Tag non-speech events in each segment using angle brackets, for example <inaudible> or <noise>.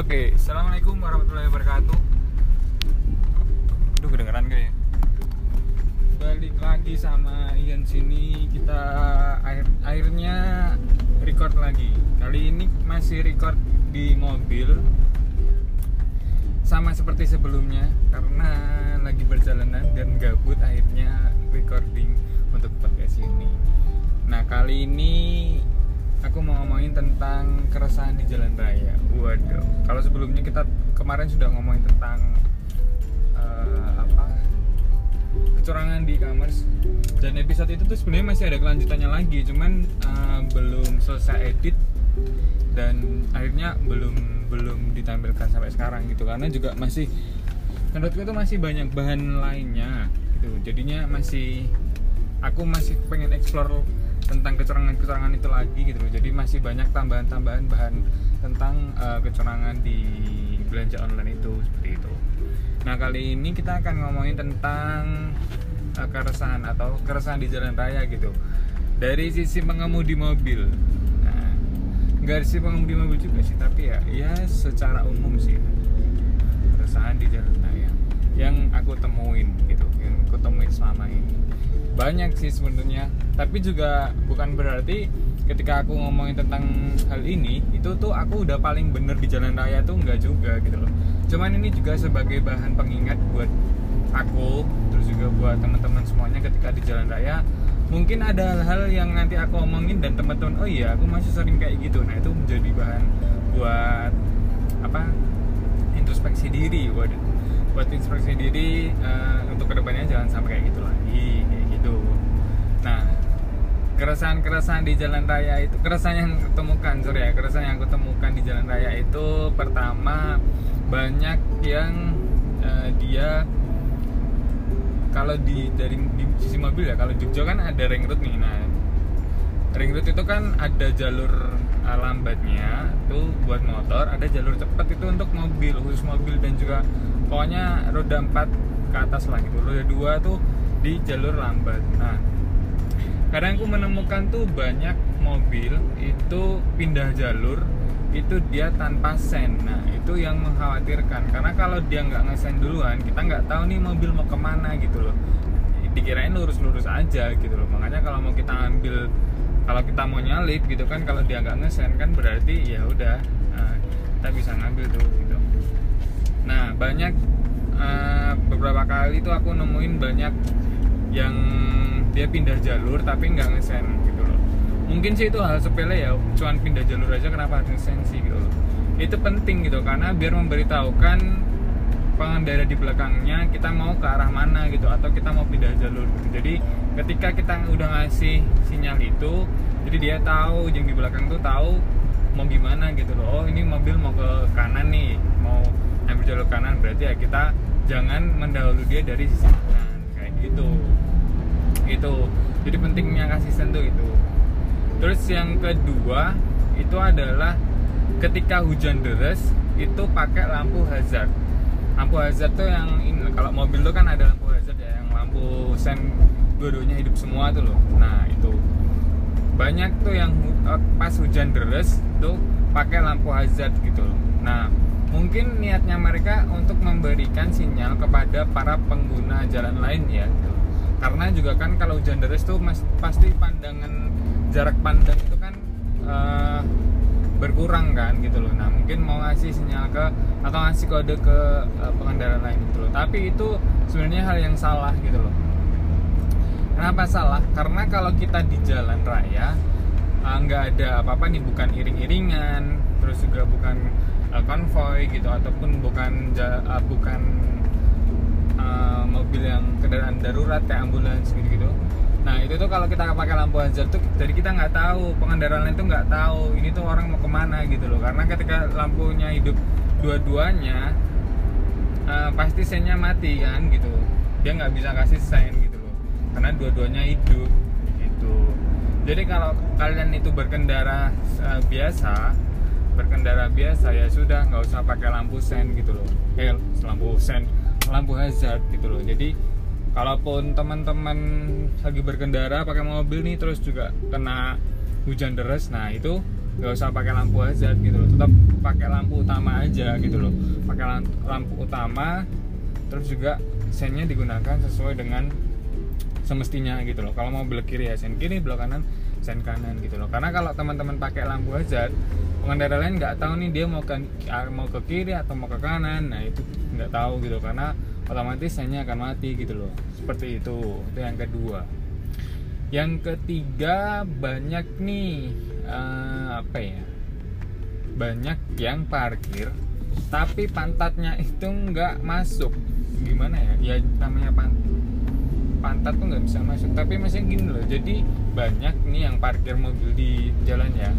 Oke, assalamualaikum warahmatullahi wabarakatuh. Aduh, kedengeran gak ya? Balik lagi sama Ian sini, kita akhir akhirnya record lagi. Kali ini masih record di mobil, sama seperti sebelumnya karena lagi berjalanan dan gabut akhirnya recording untuk podcast ini. Nah kali ini aku mau ngomongin tentang keresahan di jalan raya. Waduh, kalau sebelumnya kita kemarin sudah ngomongin tentang eh, apa? Kecurangan di e-commerce. Dan episode itu tuh sebenarnya masih ada kelanjutannya lagi, cuman eh, belum selesai edit dan akhirnya belum belum ditampilkan sampai sekarang gitu. Karena juga masih menurutku itu masih banyak bahan lainnya gitu. Jadinya masih aku masih pengen explore tentang kecurangan-kecurangan itu lagi gitu loh. Jadi masih banyak tambahan-tambahan bahan tentang uh, kecurangan di belanja online itu seperti itu. Nah, kali ini kita akan ngomongin tentang uh, keresahan atau keresahan di jalan raya gitu. Dari sisi pengemudi mobil. Nah, nggak sih pengemudi mobil juga sih, tapi ya ya secara umum sih keresahan di jalan raya yang aku temuin gitu, temuin selama ini. Banyak sih sebenarnya tapi juga bukan berarti ketika aku ngomongin tentang hal ini itu tuh aku udah paling bener di jalan raya tuh nggak juga gitu loh. Cuman ini juga sebagai bahan pengingat buat aku terus juga buat teman-teman semuanya ketika di jalan raya mungkin ada hal-hal yang nanti aku omongin dan teman-teman oh iya aku masih sering kayak gitu. Nah itu menjadi bahan buat apa introspeksi diri. Buat buat introspeksi diri uh, untuk sampai kayak gitu lagi kayak gitu. Nah keresahan-keresahan di jalan raya itu keresahan yang ketemukan sorry ya keresahan yang aku temukan di jalan raya itu pertama banyak yang uh, dia kalau di dari di sisi mobil ya kalau Jogja kan ada ring road nih nah ring road itu kan ada jalur lambatnya tuh buat motor ada jalur cepat itu untuk mobil khusus mobil dan juga pokoknya roda 4 ke atas lah gitu roda 2 tuh di jalur lambat. Nah kadang aku menemukan tuh banyak mobil itu pindah jalur itu dia tanpa sen. Nah itu yang mengkhawatirkan. Karena kalau dia nggak ngesen duluan kita nggak tahu nih mobil mau ke mana gitu loh. Dikirain lurus-lurus aja gitu loh. Makanya kalau mau kita ambil kalau kita mau nyalip gitu kan kalau dia nggak ngesen kan berarti ya udah nah, kita bisa ngambil tuh gitu. Nah banyak uh, beberapa kali tuh aku nemuin banyak yang dia pindah jalur tapi nggak ngesen gitu loh. Mungkin sih itu hal sepele ya cuman pindah jalur aja kenapa harus ngesen sih gitu loh. Itu penting gitu karena biar memberitahukan pengendara di belakangnya kita mau ke arah mana gitu atau kita mau pindah jalur. Gitu. jadi ketika kita udah ngasih sinyal itu jadi dia tahu yang di belakang tuh tahu mau gimana gitu loh. Oh ini mobil mau ke kanan nih mau ambil jalur kanan berarti ya kita jangan mendahului dia dari sisi kanan kayak gitu. Itu. Jadi pentingnya kasih sentuh itu. Terus yang kedua itu adalah ketika hujan deras itu pakai lampu hazard. Lampu hazard tuh yang ini, kalau mobil tuh kan ada lampu hazard ya yang lampu sen dua-duanya hidup semua tuh loh. Nah itu. Banyak tuh yang eh, pas hujan deras tuh pakai lampu hazard gitu loh. Nah mungkin niatnya mereka untuk memberikan sinyal kepada para pengguna jalan lain ya. Karena juga kan kalau hujan deras tuh mas, pasti pandangan jarak pandang itu kan uh, berkurang kan gitu loh. Nah mungkin mau ngasih sinyal ke atau ngasih kode ke uh, pengendara lain gitu loh. Tapi itu sebenarnya hal yang salah gitu loh. Kenapa salah? Karena kalau kita di jalan raya nggak uh, ada apa-apa nih bukan iring-iringan terus juga bukan konvoy gitu ataupun bukan uh, bukan uh, mobil yang kendaraan darurat kayak ambulans gitu-gitu. Nah itu tuh kalau kita pakai lampu hazard tuh jadi kita nggak tahu pengendara lain tuh nggak tahu ini tuh orang mau ke mana gitu loh. Karena ketika lampunya hidup dua-duanya uh, pasti sennya mati kan gitu. Dia nggak bisa kasih sen gitu loh. Karena dua-duanya hidup gitu. Jadi kalau kalian itu berkendara uh, biasa berkendara biasa ya sudah nggak usah pakai lampu sen gitu loh. Eh lampu sen lampu hazard gitu loh. Jadi kalaupun teman-teman lagi berkendara pakai mobil nih terus juga kena hujan deras nah itu nggak usah pakai lampu hazard gitu loh. Tetap pakai lampu utama aja gitu loh. Pakai lampu utama terus juga sennya digunakan sesuai dengan semestinya gitu loh. Kalau mau belok kiri ya sen kiri belok kanan sen kanan gitu loh. Karena kalau teman-teman pakai lampu hazard pengendara lain nggak tahu nih dia mau ke mau ke kiri atau mau ke kanan. Nah itu nggak tahu gitu karena otomatis sennya akan mati gitu loh. Seperti itu. Itu yang kedua. Yang ketiga banyak nih uh, apa ya? Banyak yang parkir tapi pantatnya itu nggak masuk. Gimana ya? Ya namanya pan pantat tuh nggak bisa masuk. Tapi masih gini loh. Jadi banyak nih yang parkir mobil di jalan ya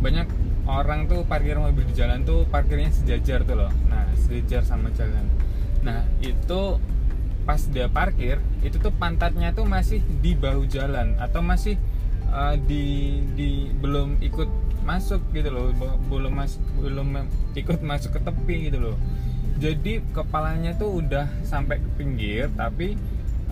banyak orang tuh parkir mobil di jalan tuh parkirnya sejajar tuh loh. Nah sejajar sama jalan. Nah itu pas dia parkir itu tuh pantatnya tuh masih di bahu jalan atau masih uh, di di belum ikut masuk gitu loh. Belum mas belum ikut masuk ke tepi gitu loh. Jadi kepalanya tuh udah sampai ke pinggir tapi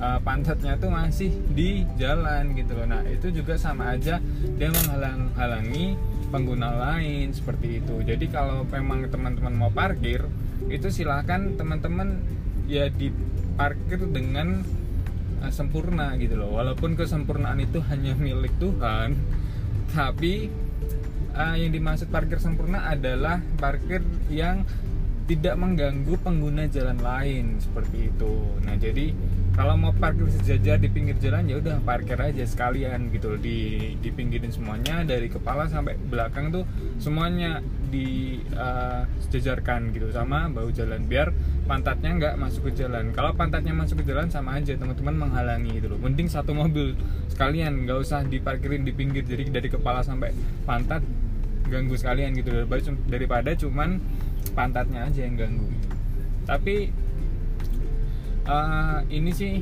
uh, pantatnya tuh masih di jalan gitu loh. Nah itu juga sama aja dia menghalang-halangi pengguna lain seperti itu jadi kalau memang teman-teman mau parkir itu silahkan teman-teman ya diparkir dengan uh, sempurna gitu loh walaupun kesempurnaan itu <laughs> hanya milik Tuhan tapi uh, yang dimaksud parkir sempurna adalah parkir yang tidak mengganggu pengguna jalan lain seperti itu. Nah, jadi kalau mau parkir sejajar di pinggir jalan ya udah parkir aja sekalian gitu di di pinggirin semuanya dari kepala sampai belakang tuh semuanya di uh, sejajarkan gitu sama bahu jalan biar pantatnya nggak masuk ke jalan. Kalau pantatnya masuk ke jalan sama aja teman-teman menghalangi gitu loh. Mending satu mobil sekalian nggak usah diparkirin di pinggir jadi dari kepala sampai pantat ganggu sekalian gitu daripada cuman pantatnya aja yang ganggu tapi uh, ini sih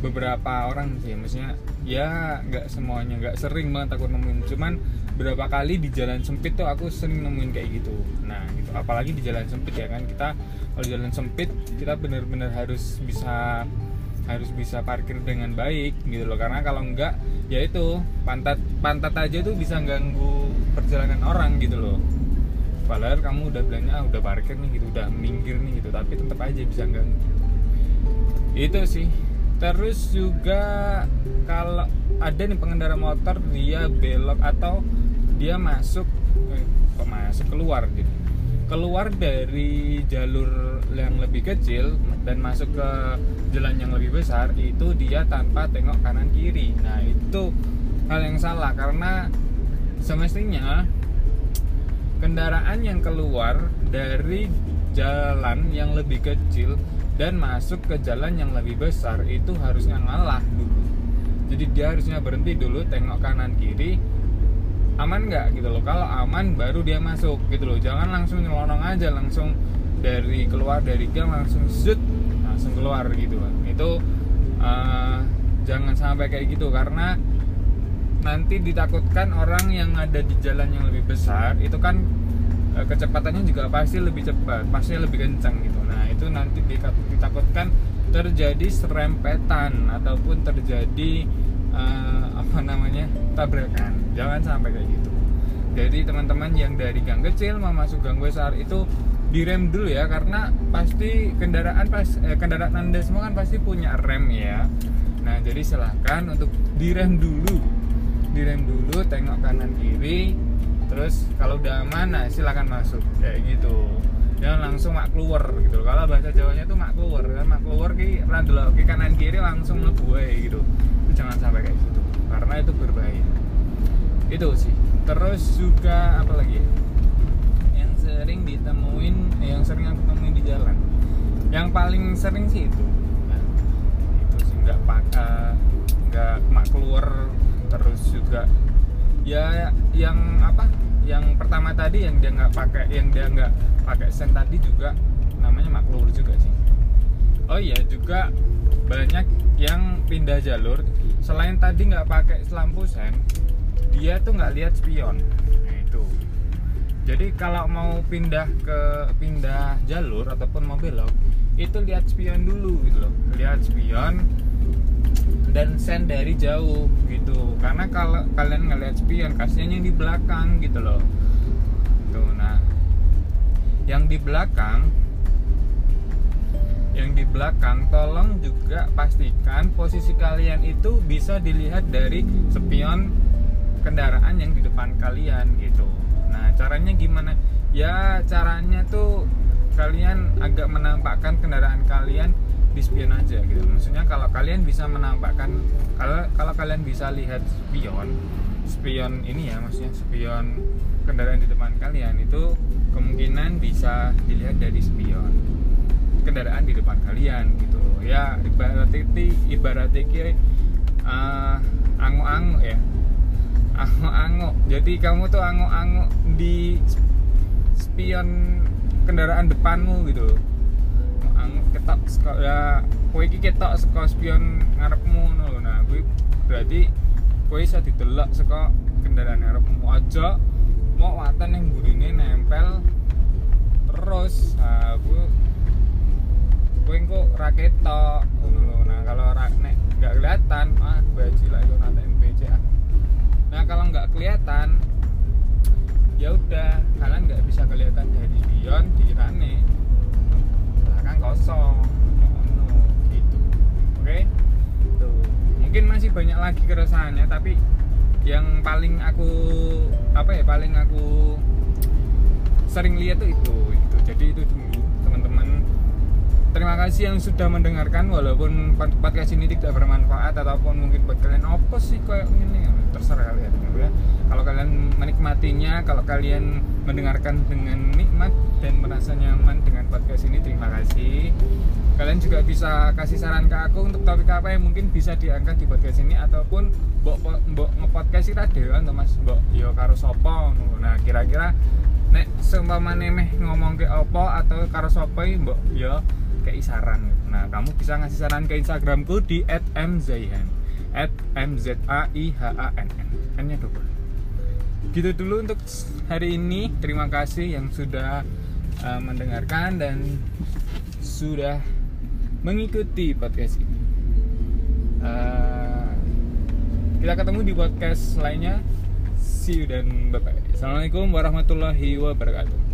beberapa orang sih maksudnya ya nggak semuanya nggak sering banget aku nemuin. Cuman berapa kali di jalan sempit tuh aku sering nemuin kayak gitu. Nah gitu. Apalagi di jalan sempit ya kan kita kalau jalan sempit kita benar-benar harus bisa harus bisa parkir dengan baik gitu loh. Karena kalau enggak ya itu pantat pantat aja tuh bisa ganggu perjalanan orang gitu loh padahal kamu udah bilangnya ah udah parkir nih gitu udah minggir nih gitu. Tapi tetap aja bisa ganggu itu sih. Terus juga kalau ada nih pengendara motor dia belok atau dia masuk eh, masuk keluar gitu. Keluar dari jalur yang lebih kecil dan masuk ke jalan yang lebih besar itu dia tanpa tengok kanan kiri. Nah itu hal yang salah karena semestinya kendaraan yang keluar dari jalan yang lebih kecil dan masuk ke jalan yang lebih besar itu harusnya ngalah dulu. Jadi dia harusnya berhenti dulu tengok kanan kiri aman nggak gitu loh. Kalau aman baru dia masuk gitu loh. Jangan langsung nyelonong aja langsung dari keluar dari gang langsung zut langsung keluar gitu itu uh, jangan sampai kayak gitu karena nanti ditakutkan orang yang ada di jalan yang lebih besar itu kan eh, kecepatannya juga pasti lebih cepat pasti lebih kencang gitu. Nah itu nanti ditakutkan terjadi serempetan ataupun terjadi uh, apa namanya tabrakan. Jangan sampai kayak gitu. Jadi teman-teman yang dari gang kecil mau masuk gang besar itu direm dulu ya karena pasti kendaraan pas eh, kendaraan anda semua kan pasti punya rem ya. Nah jadi silahkan untuk direm dulu direm dulu tengok kanan kiri. Terus kalau udah aman nah silakan masuk. Kayak gitu. Jangan langsung mak keluar gitu. Kalau bahasa Jawanya tuh mak keluar. Kan mak keluar ki randel ke kanan kiri langsung mlebu gitu. Itu jangan sampai kayak gitu. Karena itu berbahaya. Itu sih. Terus juga apa lagi yang sering ditemuin eh, yang sering aku temuin di jalan. Yang paling sering sih itu. Nah, itu sih. Nggak pakai nggak mak keluar terus juga ya yang apa yang pertama tadi yang dia nggak pakai yang dia nggak pakai sen tadi juga namanya maklur juga sih. Oh iya juga banyak yang pindah jalur. Selain tadi nggak pakai lampu sen dia tuh nggak lihat spion. Nah itu. Jadi kalau mau pindah ke pindah jalur ataupun mau belok itu lihat spion dulu gitu loh. Lihat spion dan send dari jauh gitu. Karena kalau kalian ngeliat spion kasihnya yang di belakang gitu loh. Tuh nah. Yang di belakang yang di belakang tolong juga pastikan posisi kalian itu bisa dilihat dari spion kendaraan yang di depan kalian gitu. Nah caranya gimana? Ya caranya tuh kalian agak menampakkan kendaraan kalian di spion aja gitu. Maksudnya kalau kalian bisa menampakkan kalau kalau kalian bisa lihat spion spion ini ya maksudnya spion kendaraan di depan kalian itu kemungkinan bisa dilihat dari spion kendaraan di depan kalian gitu ya ibarat itu ibarat uh, angu-angu ya. Angu-angu jadi kamu tuh angu-angu di spion kendaraan depanmu gitu ketok ya kowe iki ketok saka spion ngarepmu ngono nah kuwi berarti kowe iso didelok saka kendaraan ngarepmu. Aja mau watan yang burine nempel terus nah aku kowe engko ra ketok ngono nah kalau ra nek nggak kelihatan ah baji lah itu nanti MPC ah. Nah kalau nggak kelihatan ya udah kalian nggak bisa kelihatan dari spion dikirane kosong no, gitu. Oke? Okay? tuh mungkin masih banyak lagi keresahannya tapi yang paling aku apa ya paling aku sering lihat tuh itu itu jadi itu dulu teman-teman. Terima kasih yang sudah mendengarkan walaupun podcast ini tidak bermanfaat ataupun mungkin buat kalian apa sih kayak ini terserah kalian. Ya kalau kalian menikmatinya kalau kalian mendengarkan dengan nikmat dan merasa nyaman dengan podcast ini terima kasih. Kalian juga bisa kasih saran ke aku untuk topik apa yang mungkin bisa diangkat di podcast ini ataupun mbok mbok ngepodcast sih dewe atau mas mbok yo karo sopo nah kira-kira nek seumpama nemeh ngomong ke opo atau karo sopo mbok yo kayak saran. Nah kamu bisa ngasih saran ke instagramku di @mzaihan at mzaihann n nya double gitu dulu untuk hari ini. Terima kasih yang sudah uh, mendengarkan dan sudah mengikuti podcast ini. Uh, kita ketemu di podcast lainnya. See you dan bye bye assalamualaikum warahmatullahi wabarakatuh